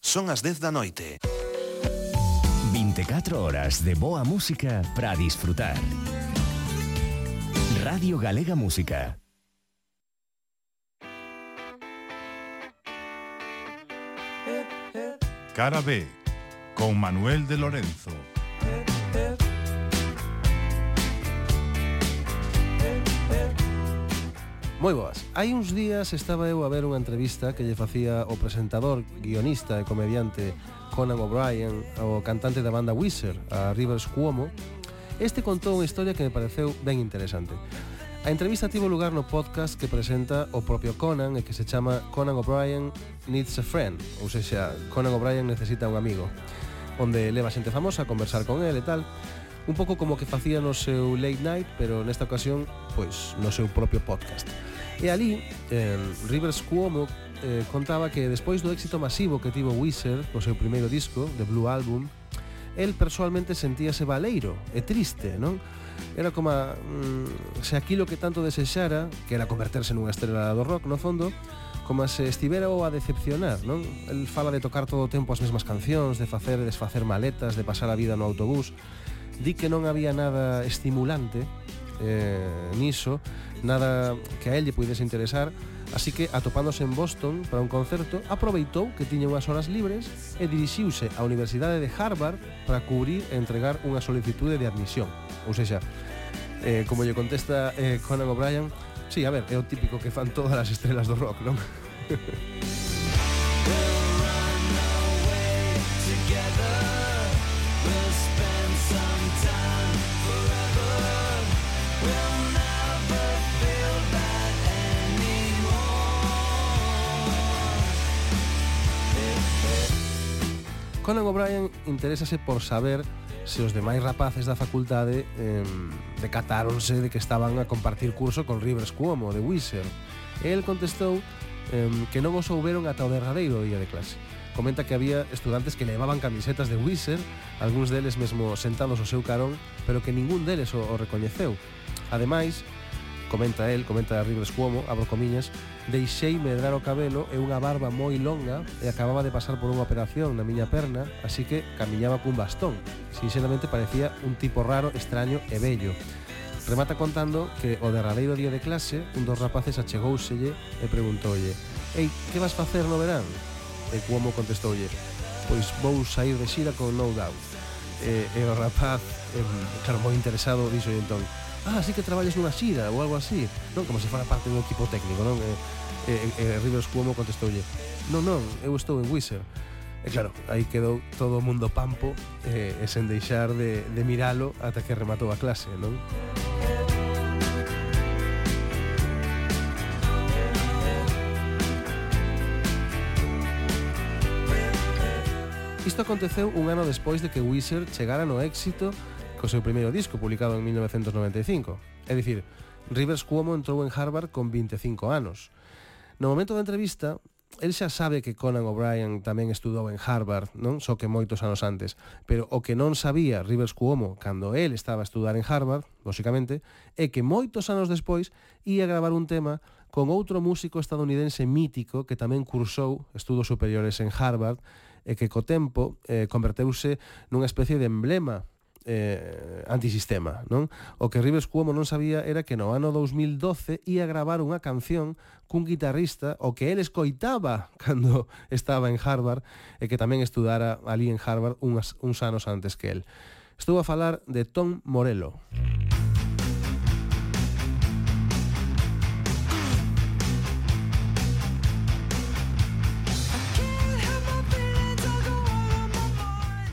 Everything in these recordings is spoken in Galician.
Son as 10 da noite. 24 horas de boa música para disfrutar. Radio Galega Música. Cara B con Manuel de Lorenzo. Moi boas. Hai uns días estaba eu a ver unha entrevista que lle facía o presentador, guionista e comediante Conan O'Brien ao cantante da banda Weezer, a Rivers Cuomo. Este contou unha historia que me pareceu ben interesante. A entrevista tivo lugar no podcast que presenta o propio Conan e que se chama Conan O'Brien Needs a Friend, ou seja, Conan O'Brien necesita un amigo, onde leva xente famosa a conversar con ele e tal un pouco como que facía no seu late night, pero nesta ocasión, pois, no seu propio podcast. E ali, eh, Rivers Cuomo eh, contaba que despois do éxito masivo que tivo Wizard co seu primeiro disco, The Blue Album, el persoalmente sentíase valeiro e triste, non? Era como mm, se aquilo que tanto desexara, que era converterse nunha estrela do rock no fondo, como se estivera o a decepcionar, non? El fala de tocar todo o tempo as mesmas cancións, de facer e desfacer maletas, de pasar a vida no autobús, di que non había nada estimulante eh, niso, nada que a elle puidese interesar, así que atopándose en Boston para un concerto, aproveitou que tiña unhas horas libres e dirixiuse á Universidade de Harvard para cubrir e entregar unha solicitude de admisión. Ou seja, eh, como lle contesta eh, Conan O'Brien, sí, a ver, é o típico que fan todas as estrelas do rock, non? Conan O'Brien interésase por saber se os demais rapaces da facultade eh, decatáronse de que estaban a compartir curso con Rivers Cuomo de Wizard. E el contestou eh, que non o souberon ata o derradeiro día de clase. Comenta que había estudantes que levaban camisetas de Wizard, algúns deles mesmo sentados ao seu carón, pero que ningún deles o, o recoñeceu. Ademais, comenta el, comenta Rivers Cuomo, abro comiñas, deixei medrar o cabelo e unha barba moi longa e acababa de pasar por unha operación na miña perna, así que camiñaba cun bastón. Sinceramente parecía un tipo raro, extraño e bello. Remata contando que o derradeiro día de clase un dos rapaces achegouselle e preguntoulle «Ei, que vas facer no verán?» E Cuomo contestoulle «Pois vou sair de xira con No Doubt». E, e o rapaz, eh, claro, moi interesado, dixo entón ah, así que traballas nunha xira ou algo así, non? Como se fora parte dun equipo técnico, non? Eh, eh, eh, e, e, e Rivers Cuomo contestoulle, non, non, eu estou en Wizard. E claro, aí quedou todo o mundo pampo e, e sen deixar de, de miralo ata que rematou a clase, non? Isto aconteceu un ano despois de que Wizard chegara no éxito co seu primeiro disco publicado en 1995. É dicir, Rivers Cuomo entrou en Harvard con 25 anos. No momento da entrevista, el xa sabe que Conan O'Brien tamén estudou en Harvard, non? Só que moitos anos antes. Pero o que non sabía Rivers Cuomo cando el estaba a estudar en Harvard, lóxicamente, é que moitos anos despois ia gravar un tema con outro músico estadounidense mítico que tamén cursou estudos superiores en Harvard e que co tempo eh, converteuse nunha especie de emblema eh, antisistema, non? O que Rivers Cuomo non sabía era que no ano 2012 ia gravar unha canción cun guitarrista o que el escoitaba cando estaba en Harvard e que tamén estudara ali en Harvard unhas, uns anos antes que el. Estou a falar de Tom Morello.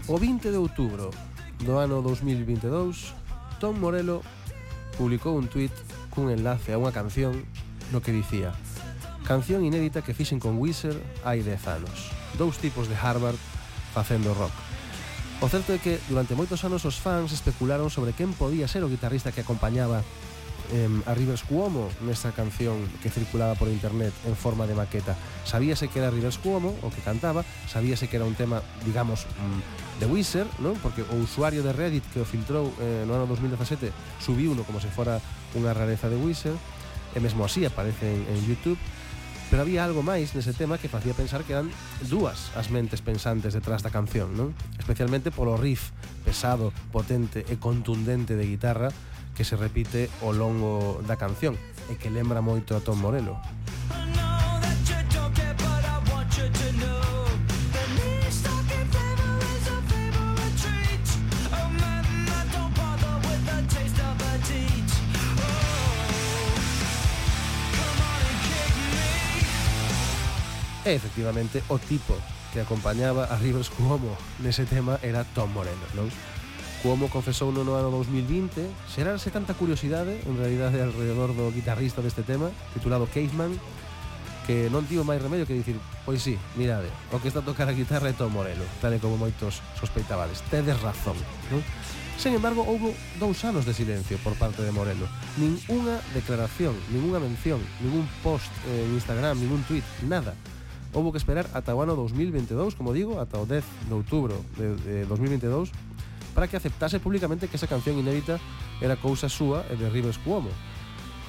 O 20 de outubro do ano 2022, Tom Morello publicou un tweet cun enlace a unha canción no que dicía Canción inédita que fixen con Wizard hai 10 anos Dous tipos de Harvard facendo rock O certo é que durante moitos anos os fans especularon sobre quen podía ser o guitarrista que acompañaba eh, a Rivers Cuomo nesta canción que circulaba por internet en forma de maqueta. Sabíase que era Rivers Cuomo o que cantaba, sabíase que era un tema, digamos, mm, de Wizard, non? Porque o usuario de Reddit que o filtrou eh, no ano 2017 subiu uno como se fora unha rareza de Wizard e mesmo así aparece en, en Youtube pero había algo máis nese tema que facía pensar que eran dúas as mentes pensantes detrás da canción, non? Especialmente polo riff pesado, potente e contundente de guitarra que se repite ao longo da canción e que lembra moito a Tom Morello. E efectivamente o tipo que acompañaba a Rivers Cuomo nese tema era Tom Moreno, non? Cuomo confesou no ano 2020 xerarse tanta curiosidade en realidade alrededor do guitarrista deste tema titulado Caveman que non tivo máis remedio que dicir pois sí, mirade, o que está a tocar a guitarra é Tom Morello tal e como moitos sospeitabades tedes razón non? Sen embargo, houve dous anos de silencio por parte de Morello Nin unha declaración, ninguna mención, ningún post eh, en Instagram, ningún tweet, nada houve que esperar ata o ano 2022, como digo, ata o 10 de outubro de, de 2022, para que aceptase públicamente que esa canción inédita era cousa súa e de Rivers Cuomo.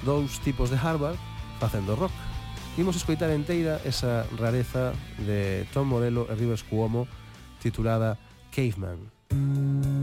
Dous tipos de Harvard facendo rock. Imos escoitar enteira esa rareza de Tom Morello e Rivers Cuomo titulada Caveman. Caveman.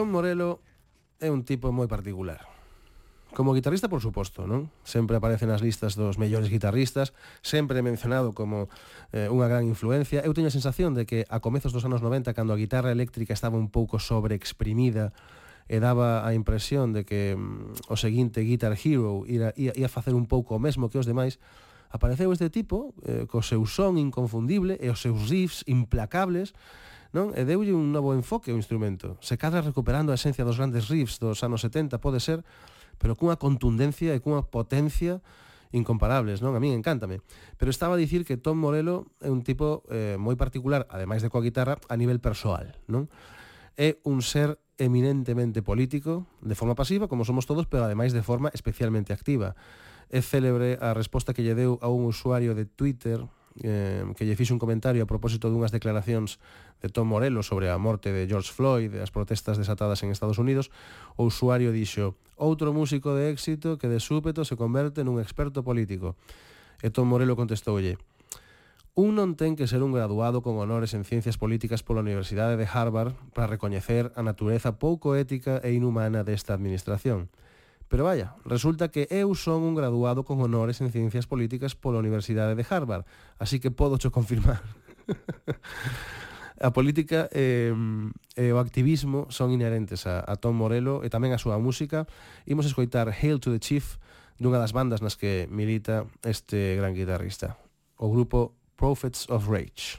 Tom Morello é un tipo moi particular. Como guitarrista, por suposto, non? Sempre aparece nas listas dos mellores guitarristas, sempre mencionado como eh, unha gran influencia. Eu teño a sensación de que a comezos dos anos 90, cando a guitarra eléctrica estaba un pouco sobreexprimida e daba a impresión de que mm, o seguinte Guitar Hero ia, ia, ia facer un pouco o mesmo que os demais, apareceu este tipo eh, co seu son inconfundible e os seus riffs implacables non? E deulle un novo enfoque ao instrumento. Se cadra recuperando a esencia dos grandes riffs dos anos 70, pode ser, pero cunha contundencia e cunha potencia incomparables, non? A min encántame. Pero estaba a dicir que Tom Morello é un tipo eh, moi particular, ademais de coa guitarra, a nivel persoal, non? É un ser eminentemente político, de forma pasiva, como somos todos, pero ademais de forma especialmente activa. É célebre a resposta que lle deu a un usuario de Twitter, eh, que lle fixe un comentario a propósito dunhas declaracións de Tom Morello sobre a morte de George Floyd e as protestas desatadas en Estados Unidos, o usuario dixo outro músico de éxito que de súpeto se converte nun experto político. E Tom Morello contestoulle Un non ten que ser un graduado con honores en ciencias políticas pola Universidade de Harvard para recoñecer a natureza pouco ética e inhumana desta administración. Pero vaya, resulta que eu son un graduado con honores en Ciencias Políticas pola Universidade de Harvard, así que podo cho confirmar. a política eh, e o activismo son inherentes a, a Tom Morello e tamén a súa música. Imos escoitar Hail to the Chief dunha das bandas nas que milita este gran guitarrista, o grupo Prophets of Rage.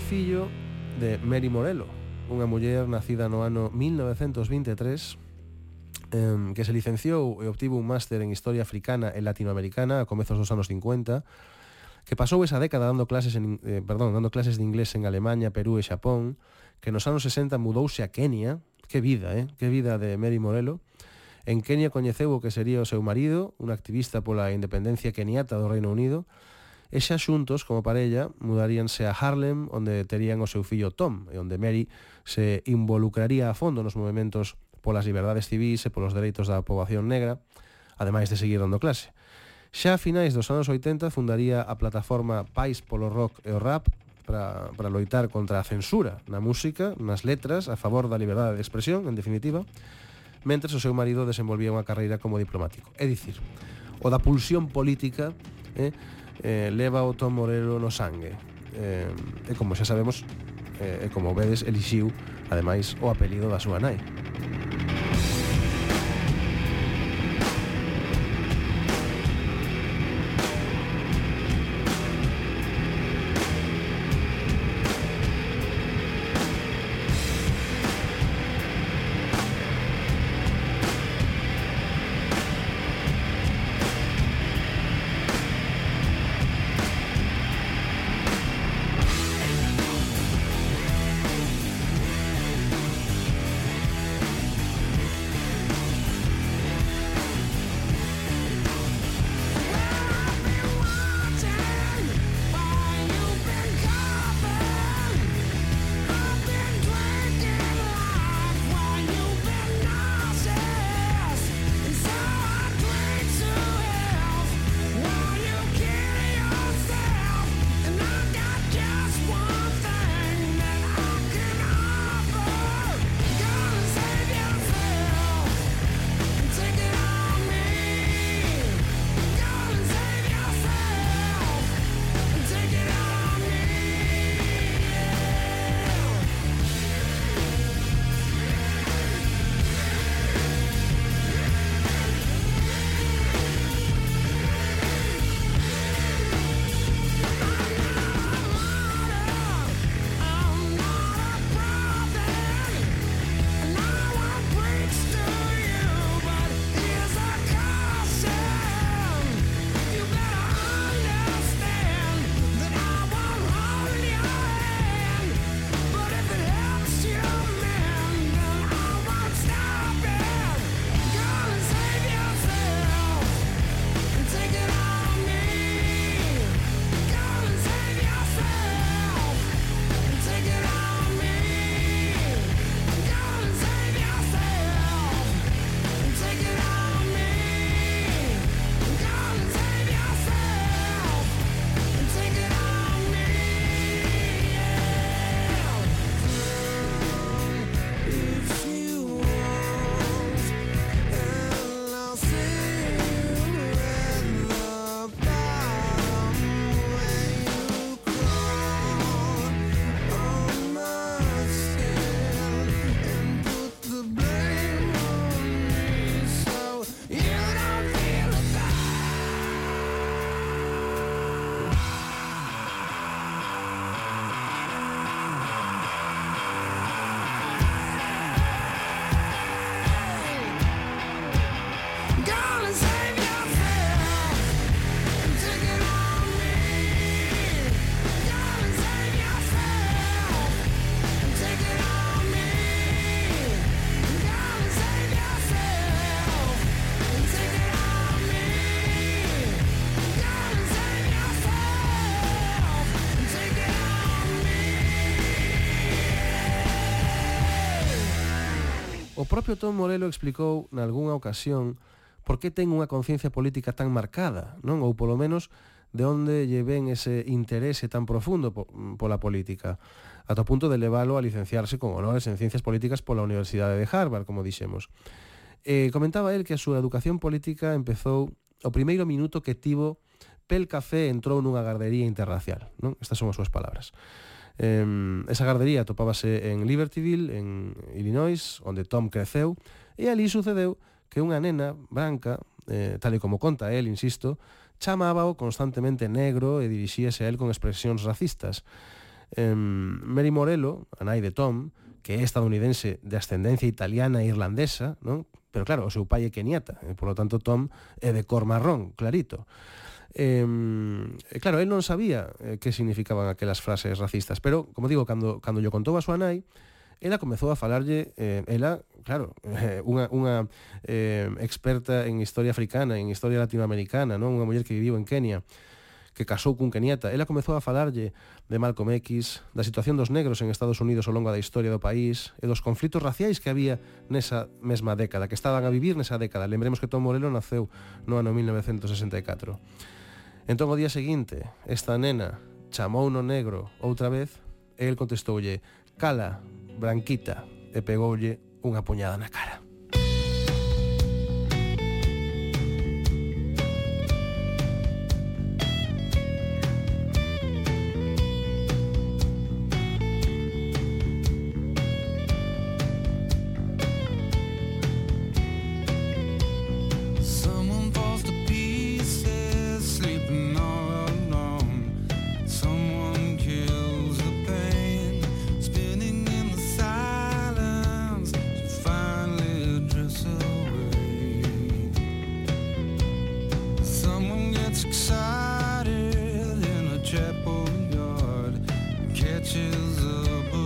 é fillo de Mary Morelo, unha muller nacida no ano 1923 eh, que se licenciou e obtivo un máster en Historia Africana e Latinoamericana a comezos dos anos 50, que pasou esa década dando clases en, eh, perdón, dando clases de inglés en Alemanha, Perú e Xapón, que nos anos 60 mudouse a Kenia, que vida, eh? que vida de Mary Morelo, En Kenia coñeceu o que sería o seu marido, un activista pola independencia keniata do Reino Unido, E xa xuntos, como parella, mudaríanse a Harlem, onde terían o seu fillo Tom, e onde Mary se involucraría a fondo nos movimentos polas liberdades civis e polos dereitos da poboación negra, ademais de seguir dando clase. Xa a finais dos anos 80 fundaría a plataforma Pais polo Rock e o Rap para, para loitar contra a censura na música, nas letras, a favor da liberdade de expresión, en definitiva, mentres o seu marido desenvolvía unha carreira como diplomático. É dicir, o da pulsión política eh, eh, leva o Tom Morello no sangue. Eh, e como xa sabemos, eh, e como vedes, elixiu, ademais, o apelido da súa nai. propio Tom Morello explicou nalgúnha ocasión por que ten unha conciencia política tan marcada, non? Ou polo menos de onde lle ven ese interese tan profundo po, pola política, ata o punto de leválo a licenciarse con honores en Ciencias Políticas pola Universidade de Harvard, como dixemos. Eh, comentaba el que a súa educación política empezou o primeiro minuto que tivo pel café entrou nunha gardería interracial. Non? Estas son as súas palabras. Eh, esa gardería topábase en Libertyville, en Illinois, onde Tom creceu, e ali sucedeu que unha nena branca, eh, tal e como conta el, insisto, chamábao constantemente negro e dirixíase a él con expresións racistas. Eh, Mary Morello, a nai de Tom, que é estadounidense de ascendencia italiana e irlandesa, non? pero claro, o seu pai é keniata, e polo tanto Tom é de cor marrón, clarito. Eh, claro, él non sabía eh, que significaban aquelas frases racistas, pero, como digo, cando, cando yo contou a súa nai, ela comezou a falarlle, eh, ela, claro, eh, unha, unha eh, experta en historia africana, en historia latinoamericana, non unha muller que viviu en Kenia, que casou cun keniata. Ela comezou a falarlle de Malcolm X, da situación dos negros en Estados Unidos ao longo da historia do país e dos conflitos raciais que había nesa mesma década, que estaban a vivir nesa década. Lembremos que Tom Morello naceu no ano 1964. Entón o día seguinte, esta nena chamou no negro outra vez e el contestoulle, cala, branquita, e pegoulle unha puñada na cara. to the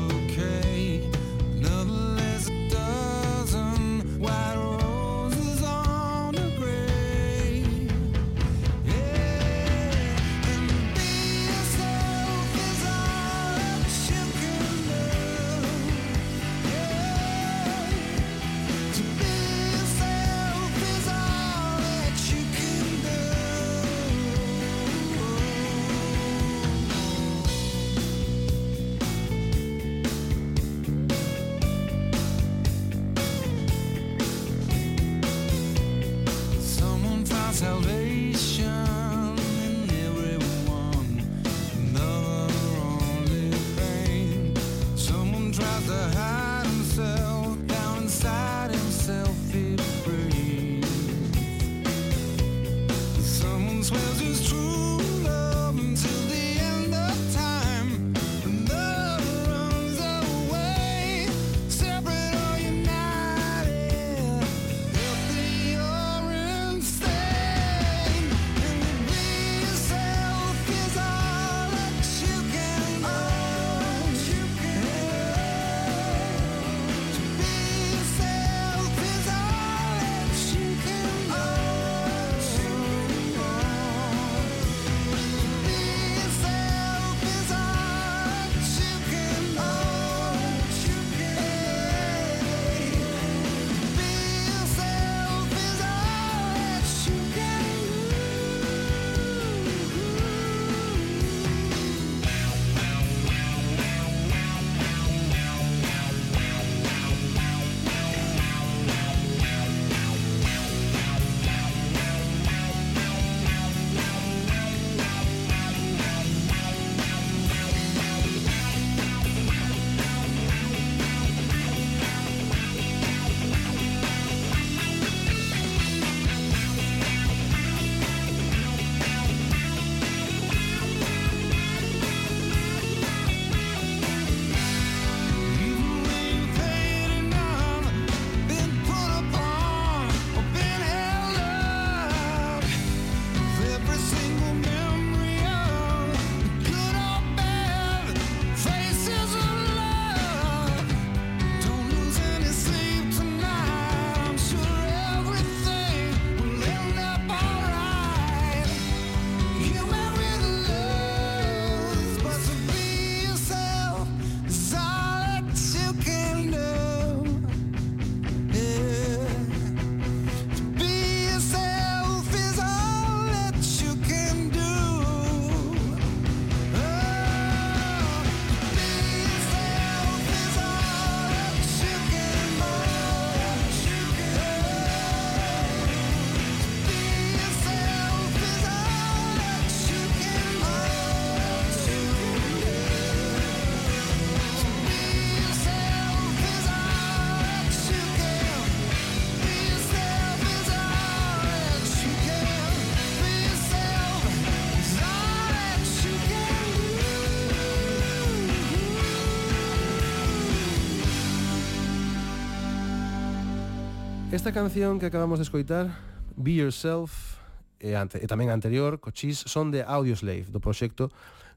Esta canción que acabamos de escoitar, Be Yourself, e, ante, e tamén anterior, Cochís, son de Audioslave, do proxecto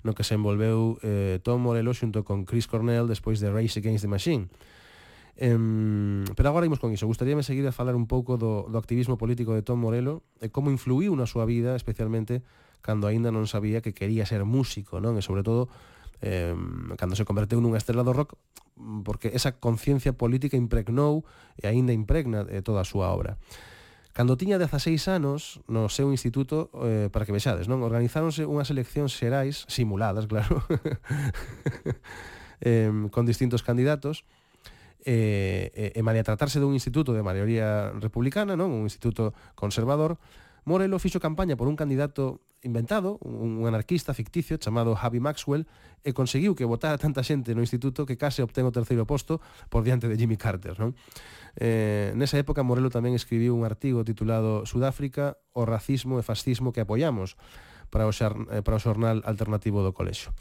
no que se envolveu eh, Tom Morello xunto con Chris Cornell despois de Race Against the Machine. Em, pero agora imos con iso. Gustaríame seguir a falar un pouco do, do activismo político de Tom Morello e como influiu na súa vida, especialmente cando aínda non sabía que quería ser músico, non? E sobre todo eh, cando se converteu nunha estrela do rock porque esa conciencia política impregnou e aínda impregna eh, toda a súa obra. Cando tiña 16 anos no seu instituto, eh, para que vexades, non? Organizáronse unhas eleccións xerais, simuladas, claro, eh, con distintos candidatos, eh, e, e malia tratarse dun instituto de maioría republicana, non? Un instituto conservador, Morelo fixo campaña por un candidato inventado, un anarquista ficticio chamado Javi Maxwell, e conseguiu que votara tanta xente no instituto que case obtén o terceiro posto por diante de Jimmy Carter. Non? Eh, nesa época, Morelo tamén escribiu un artigo titulado Sudáfrica, o racismo e fascismo que apoiamos para o, xar, eh, para o xornal alternativo do colexo.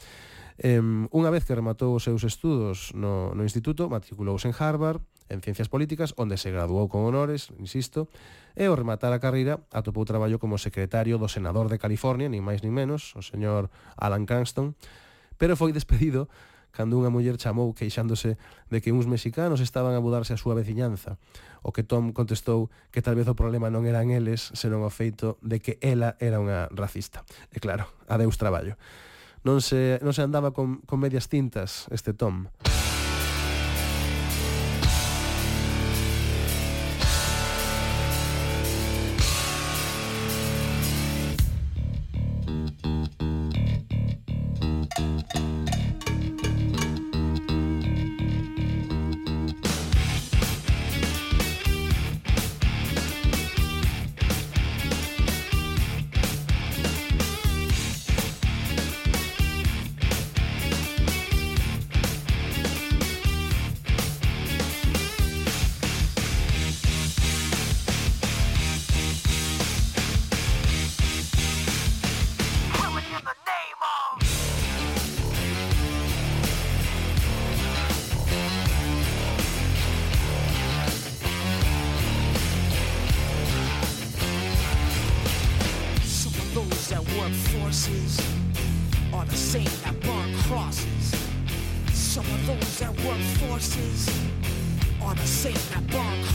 Eh, unha vez que rematou os seus estudos no, no instituto, matriculouse en Harvard, en Ciencias Políticas, onde se graduou con honores, insisto, e ao rematar a carreira atopou traballo como secretario do senador de California, ni máis ni menos, o señor Alan Cranston, pero foi despedido cando unha muller chamou queixándose de que uns mexicanos estaban a mudarse a súa veciñanza, o que Tom contestou que tal vez o problema non eran eles, senón o feito de que ela era unha racista. E claro, adeus traballo. Non se, non se andaba con, con medias tintas este Tom. Tom.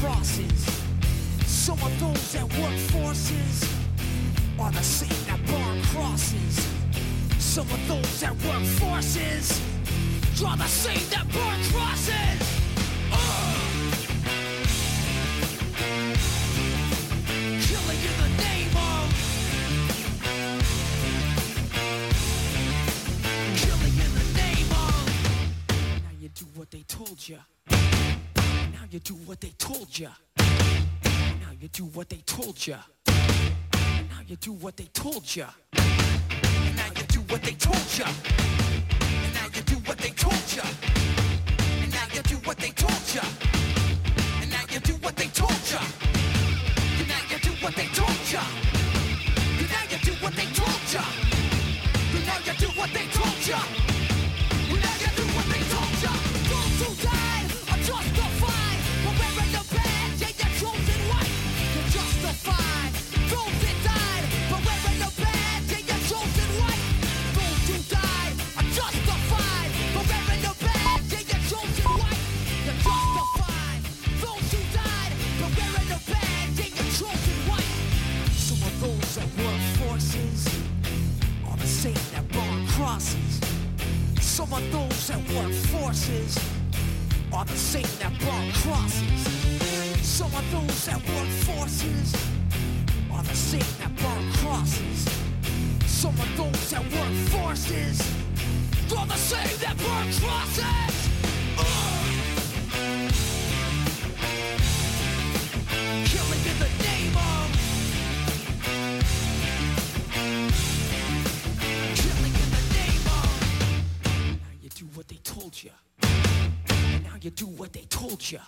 crosses. Some of those that work forces are the same that burn crosses. Some of those that work forces draw the same that burn crosses. Ya. Now you do what they told ya. Now you do what they told ya. Now you do what they told ya. Now you do what they told ya. And now you do what they told ya. Now you do what they told ya. Now you do what they told ya. Now you do what they told ya. Those that work forces are the same that burn crosses. Some of those that work forces are the same that burn crosses. Some of those that work forces are the same that burn crosses. Told you.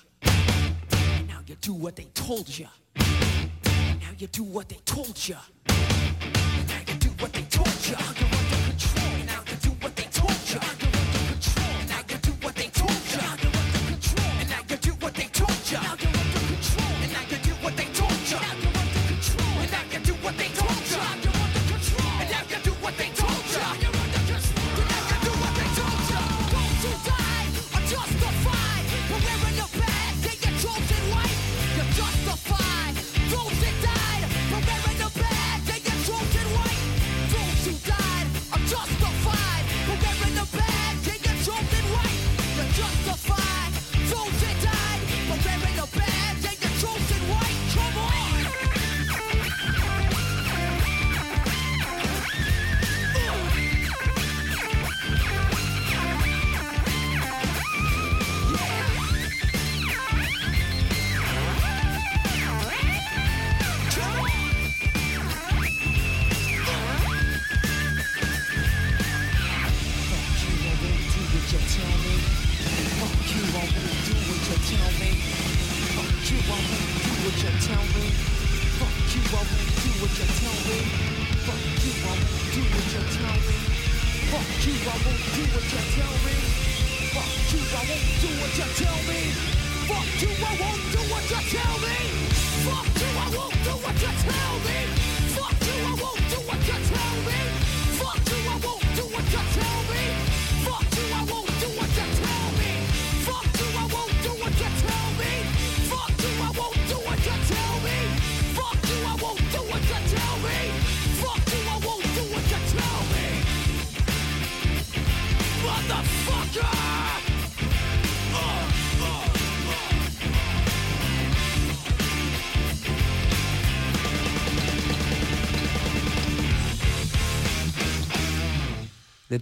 Now you do what they told you. Now you do what they told you. Now you do what they told you.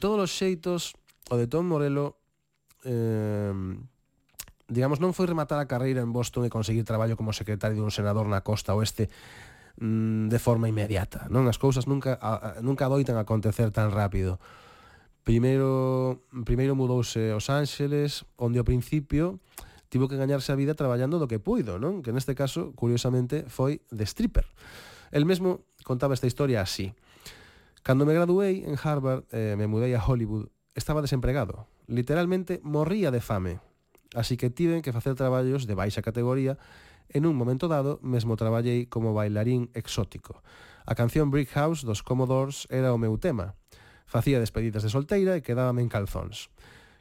todos os xeitos, o de Tom Morello eh, digamos, non foi rematar a carreira en Boston e conseguir traballo como secretario dun senador na costa oeste mm, de forma inmediata. Non as cousas nunca a, a, nunca adoitan acontecer tan rápido. Primeiro primeiro mudouse aos Ángeles, onde ao principio tivo que gañarse a vida traballando do que puido, non? Que neste caso, curiosamente, foi de stripper. El mesmo contaba esta historia así. Cando me graduei en Harvard e eh, me mudei a Hollywood, estaba desempregado. Literalmente morría de fame. Así que tiven que facer traballos de baixa categoría e nun momento dado mesmo traballei como bailarín exótico. A canción Brick House dos Commodores era o meu tema. Facía despedidas de solteira e quedábame en calzóns.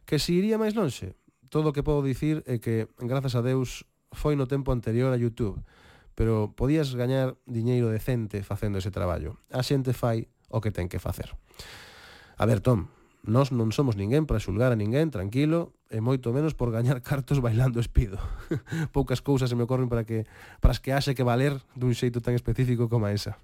Que se iría máis lonxe? Todo o que podo dicir é que, grazas a Deus, foi no tempo anterior a YouTube, pero podías gañar diñeiro decente facendo ese traballo. A xente fai o que ten que facer. A ver, Tom, nós non somos ninguén para xulgar a ninguén, tranquilo, e moito menos por gañar cartos bailando espido. Poucas cousas se me ocorren para que para as que haxe que valer dun xeito tan específico como esa.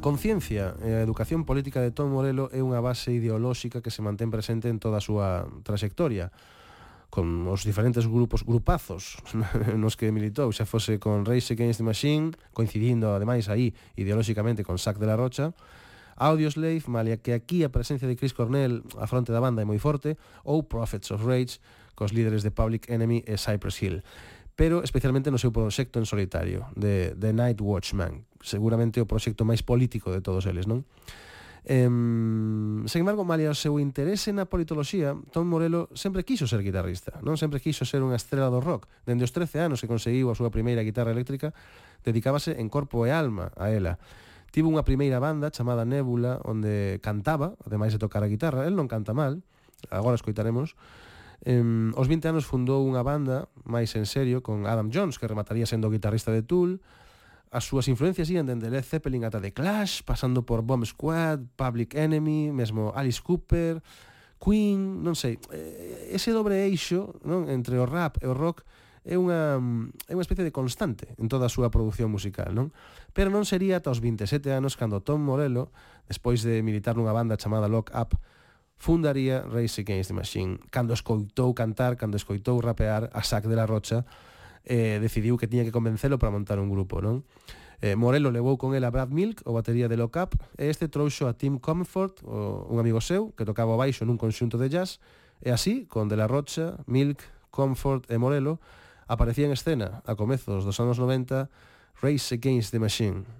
conciencia e a educación política de Tom Morelo é unha base ideolóxica que se mantén presente en toda a súa trayectoria con os diferentes grupos grupazos nos que militou, xa fose con Rage Against the Machine, coincidindo ademais aí ideolóxicamente con Sac de la Rocha, Audioslave, malia que aquí a presencia de Chris Cornell a fronte da banda é moi forte, ou Prophets of Rage, cos líderes de Public Enemy e Cypress Hill pero especialmente no seu proxecto en solitario, de The Night Watchman, seguramente o proxecto máis político de todos eles, non? Em, sen embargo, malia o seu interese na politoloxía, Tom Morello sempre quiso ser guitarrista, non sempre quiso ser unha estrela do rock. Dende os 13 anos que conseguiu a súa primeira guitarra eléctrica, dedicábase en corpo e alma a ela. Tivo unha primeira banda chamada Nebula, onde cantaba, ademais de tocar a guitarra. El non canta mal, agora escoitaremos, Em, aos 20 anos fundou unha banda máis en serio con Adam Jones, que remataría sendo o guitarrista de Tool. As súas influencias ian dende Led Zeppelin ata The Clash, pasando por Bomb Squad, Public Enemy, mesmo Alice Cooper, Queen, non sei. Ese dobre eixo non entre o rap e o rock é unha, é unha especie de constante en toda a súa produción musical, non? Pero non sería ata os 27 anos cando Tom Morello, despois de militar nunha banda chamada Lock Up, fundaría Race Against the Machine. Cando escoitou cantar, cando escoitou rapear a Sac de la Rocha, eh, decidiu que tiña que convencelo para montar un grupo, non? Eh, Morello levou con el a Brad Milk, o batería de Lock Up, e este trouxo a Tim Comfort, o, un amigo seu, que tocaba o baixo nun conxunto de jazz, e así, con De La Rocha, Milk, Comfort e Morello, aparecía en escena, a comezos dos anos 90, Race Against the Machine.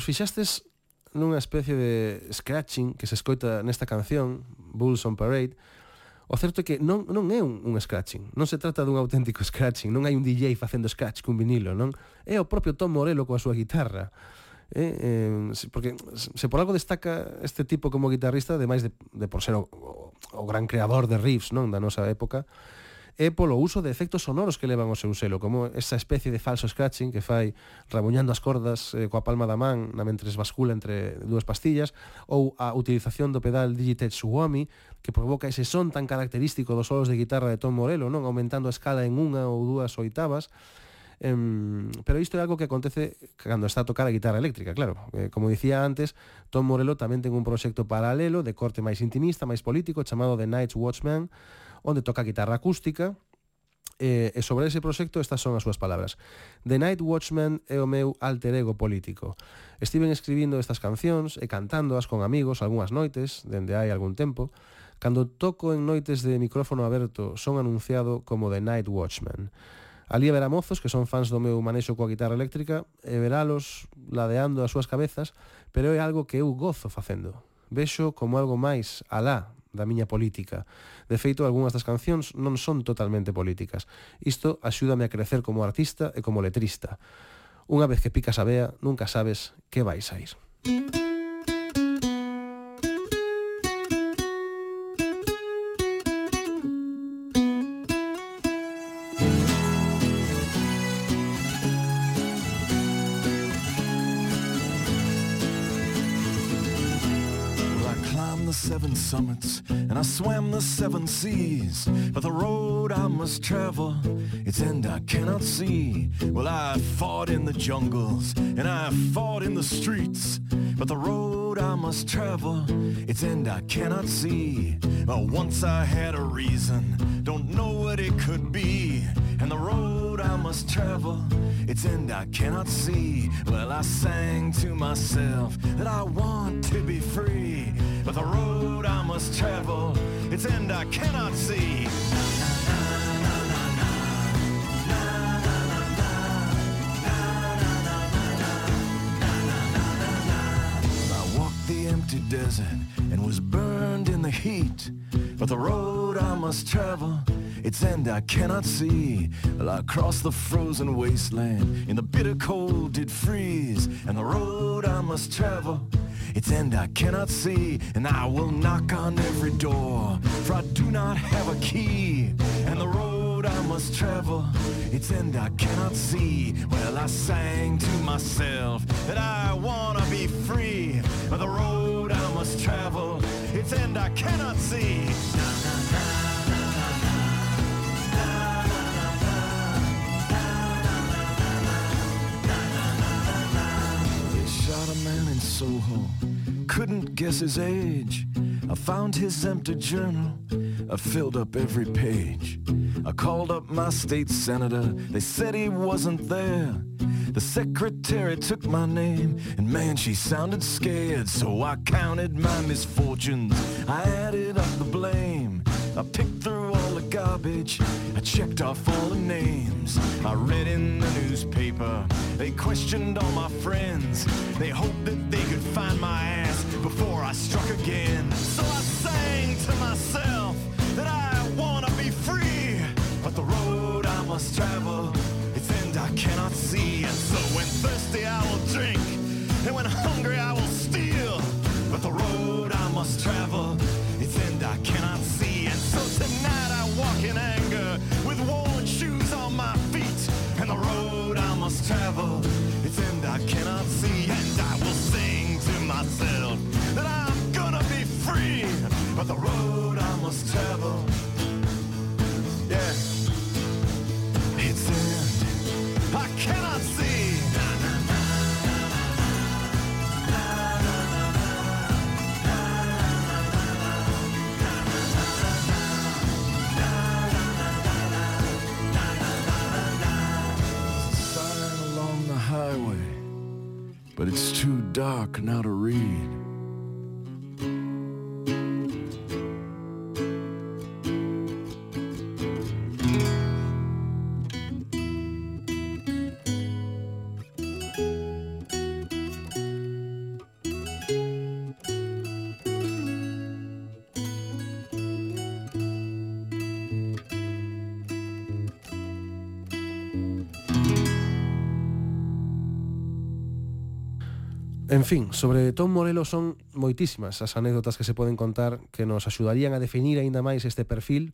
vos fixastes nunha especie de scratching que se escoita nesta canción, Bulls on Parade, O certo é que non, non é un, un scratching, non se trata dun auténtico scratching, non hai un DJ facendo scratch cun vinilo, non? É o propio Tom Morello coa súa guitarra. Eh, eh, porque se por algo destaca este tipo como guitarrista, ademais de, de por ser o, o, o gran creador de riffs, non, da nosa época, é polo uso de efectos sonoros que levan o seu selo, como esa especie de falso scratching que fai rabuñando as cordas eh, coa palma da man na mentres bascula entre dúas pastillas, ou a utilización do pedal Digitech Suomi, que provoca ese son tan característico dos solos de guitarra de Tom Morello, non aumentando a escala en unha ou dúas oitavas, Em, pero isto é algo que acontece cando está a tocar a guitarra eléctrica, claro. Eh, como dicía antes, Tom Morello tamén ten un proxecto paralelo de corte máis intimista, máis político, chamado The Night's Watchman, onde toca guitarra acústica, e, e sobre ese proxecto estas son as súas palabras. The Night Watchman é o meu alter ego político. Estiven escribindo estas cancións e cantándoas con amigos algunhas noites, dende hai algún tempo. Cando toco en noites de micrófono aberto, son anunciado como The Night Watchman. Ali haberá mozos que son fans do meu manexo coa guitarra eléctrica e veralos ladeando as súas cabezas, pero é algo que eu gozo facendo. Vexo como algo máis alá da miña política. De feito, algunhas das cancións non son totalmente políticas. Isto axúdame a crecer como artista e como letrista. Unha vez que picas a vea, nunca sabes que vais a ir. Música summits and I swam the seven seas. But the road I must travel, its end I cannot see. Well, I fought in the jungles and I fought in the streets. But the road I must travel, its end I cannot see. Well, once I had a reason, don't know what it could be. And the road I must travel, its end I cannot see. Well, I sang to myself that I want to be free. But the road I must travel, its end I cannot see. The road I must travel, its end I cannot see. Well, I crossed the frozen wasteland, in the bitter cold did freeze. And the road I must travel, its end I cannot see. And I will knock on every door, for I do not have a key. And the road I must travel, its end I cannot see. Well, I sang to myself that I wanna be free. But the road I must travel, its end I cannot see. Man in Soho, couldn't guess his age. I found his empty journal, I filled up every page. I called up my state senator, they said he wasn't there. The secretary took my name, and man, she sounded scared. So I counted my misfortunes, I added up the blame. I picked through all the garbage, I checked off all the names. I read in the newspaper, they questioned all my friends. They hoped that they could find my ass before I struck again. So I sang to myself that I wanna be free, but the road I must travel, its end I cannot see. And so when thirsty I will drink, and when hungry I will steal, but the road I must travel, but the road I must travel. Yeah, its end I cannot see. Sign along the highway, but it's too dark now to read. En fin, sobre Tom Morello son moitísimas as anécdotas que se poden contar que nos axudarían a definir aínda máis este perfil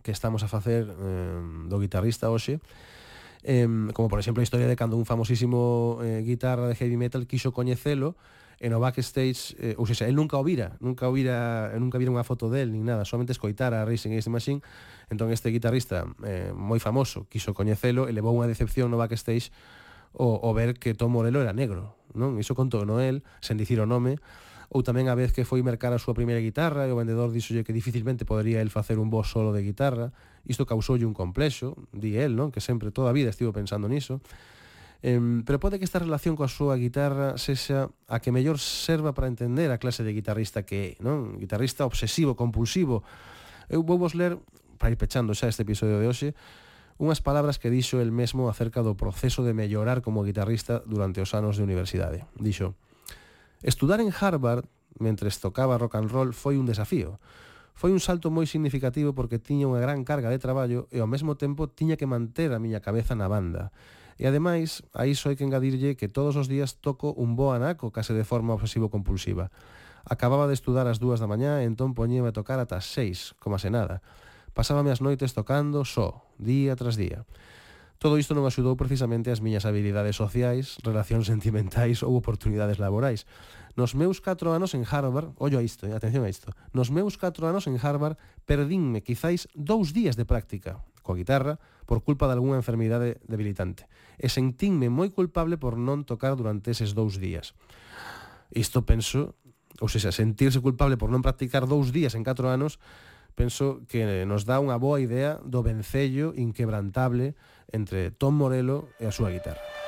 que estamos a facer eh, do guitarrista hoxe. Eh, como por exemplo a historia de cando un famosísimo eh, guitarra de heavy metal quixo coñecelo e no backstage, eh, ou seja, el nunca o vira, nunca o vira, nunca vira unha foto del, nin nada, solamente escoitar a Racing Against the Machine, entón este guitarrista eh, moi famoso, quiso coñecelo e levou unha decepción no backstage o, o ver que Tom Morello era negro, non? Iso contou Noel, sen dicir o nome, ou tamén a vez que foi mercar a súa primeira guitarra e o vendedor dixolle que dificilmente podería el facer un bo solo de guitarra. Isto causoulle un complexo, di el, non? Que sempre toda a vida estivo pensando niso. Eh, pero pode que esta relación coa súa guitarra sexa a que mellor serva para entender a clase de guitarrista que é, non? Guitarrista obsesivo, compulsivo. Eu vou vos ler para ir pechando xa este episodio de hoxe, unhas palabras que dixo el mesmo acerca do proceso de mellorar como guitarrista durante os anos de universidade. Dixo, estudar en Harvard mentres tocaba rock and roll foi un desafío. Foi un salto moi significativo porque tiña unha gran carga de traballo e ao mesmo tempo tiña que manter a miña cabeza na banda. E ademais, a iso hai que engadirlle que todos os días toco un bo anaco case de forma obsesivo-compulsiva. Acababa de estudar ás dúas da mañá e entón poñeme a tocar ata as seis, como se nada. Pasábame as noites tocando só, día tras día. Todo isto non axudou precisamente as miñas habilidades sociais, relacións sentimentais ou oportunidades laborais. Nos meus 4 anos en Harvard, ollo a isto, eh, atención a isto, nos meus 4 anos en Harvard perdínme quizáis dous días de práctica coa guitarra por culpa de algunha enfermidade debilitante e sentínme moi culpable por non tocar durante eses dous días. Isto penso, ou seja, sentirse culpable por non practicar dous días en 4 anos penso que nos dá unha boa idea do vencello inquebrantable entre Tom Morello e a súa guitarra.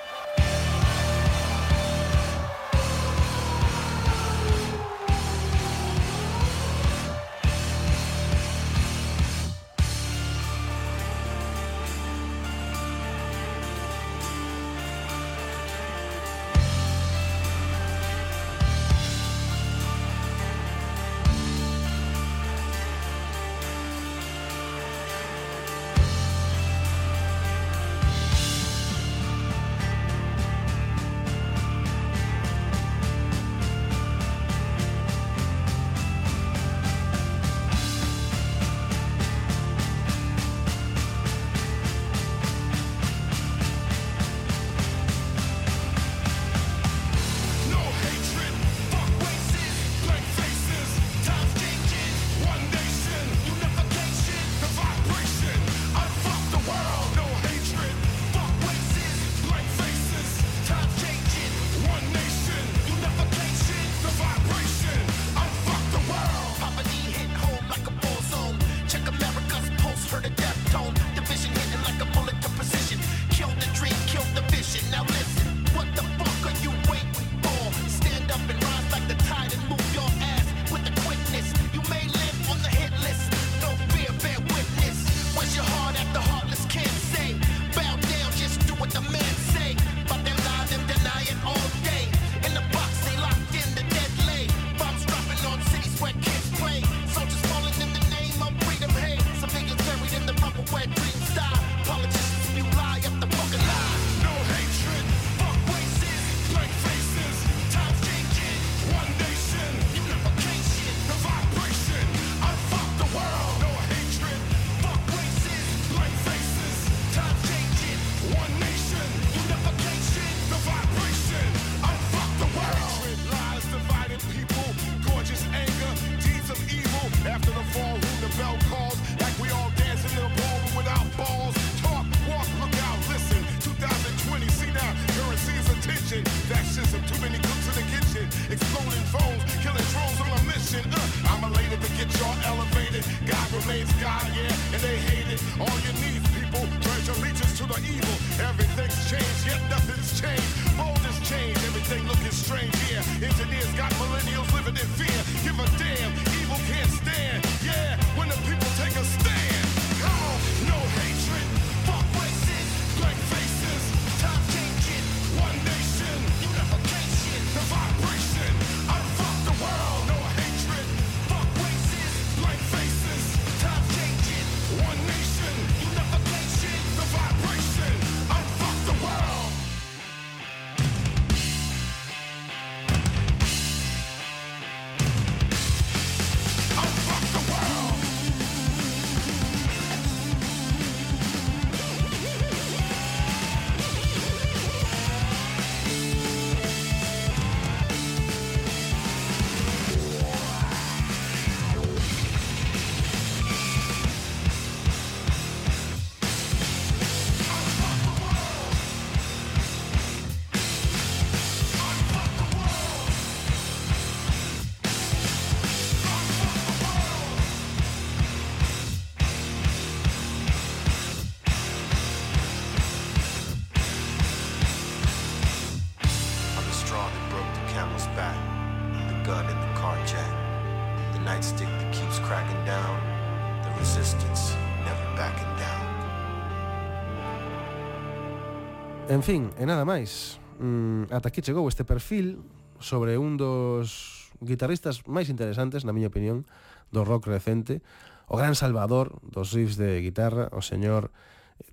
En fin, e nada máis. Mm, ata aquí chegou este perfil sobre un dos guitarristas máis interesantes, na miña opinión, do rock recente, o gran salvador dos riffs de guitarra, o señor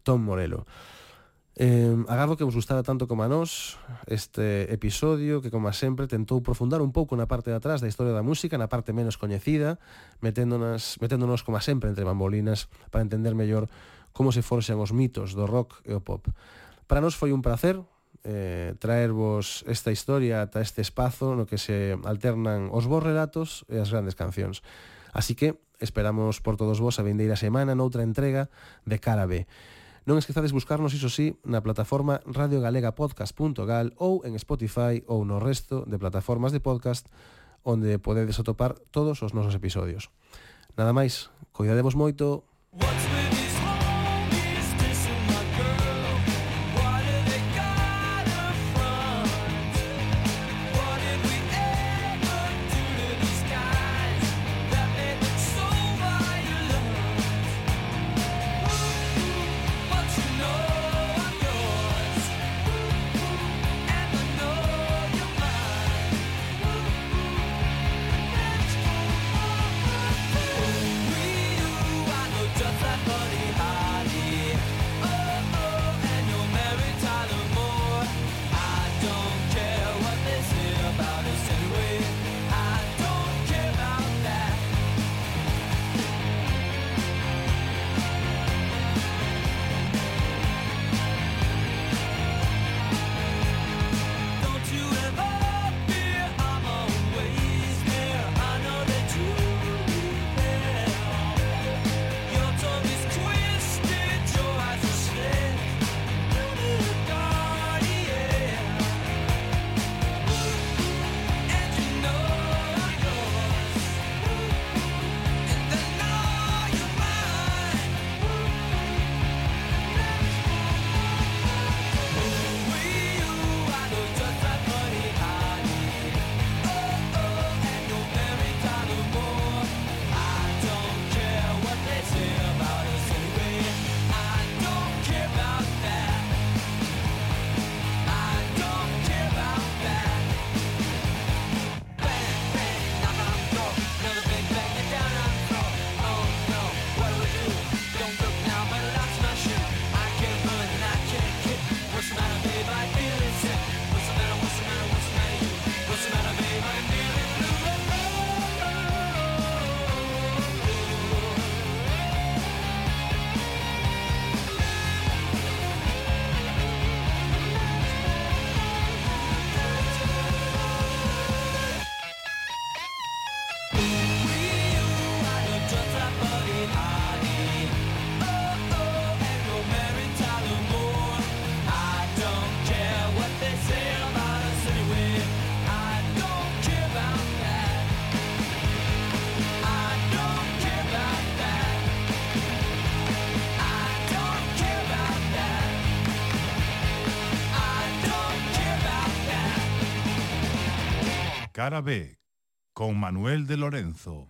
Tom Morello. Eh, agardo que vos gustara tanto como a nós este episodio que, como a sempre, tentou profundar un pouco na parte de atrás da historia da música, na parte menos coñecida, meténdonos, meténdonos como a sempre, entre bambolinas, para entender mellor como se forxan os mitos do rock e o pop. Para nos foi un placer eh, traervos esta historia ata este espazo no que se alternan os vos relatos e as grandes cancións. Así que esperamos por todos vos a vindeira semana noutra entrega de Cara B. Non esquezades buscarnos, iso sí, na plataforma radiogalegapodcast.gal ou en Spotify ou no resto de plataformas de podcast onde podedes atopar todos os nosos episodios. Nada máis, coidadevos moito. What's Con Manuel de Lorenzo.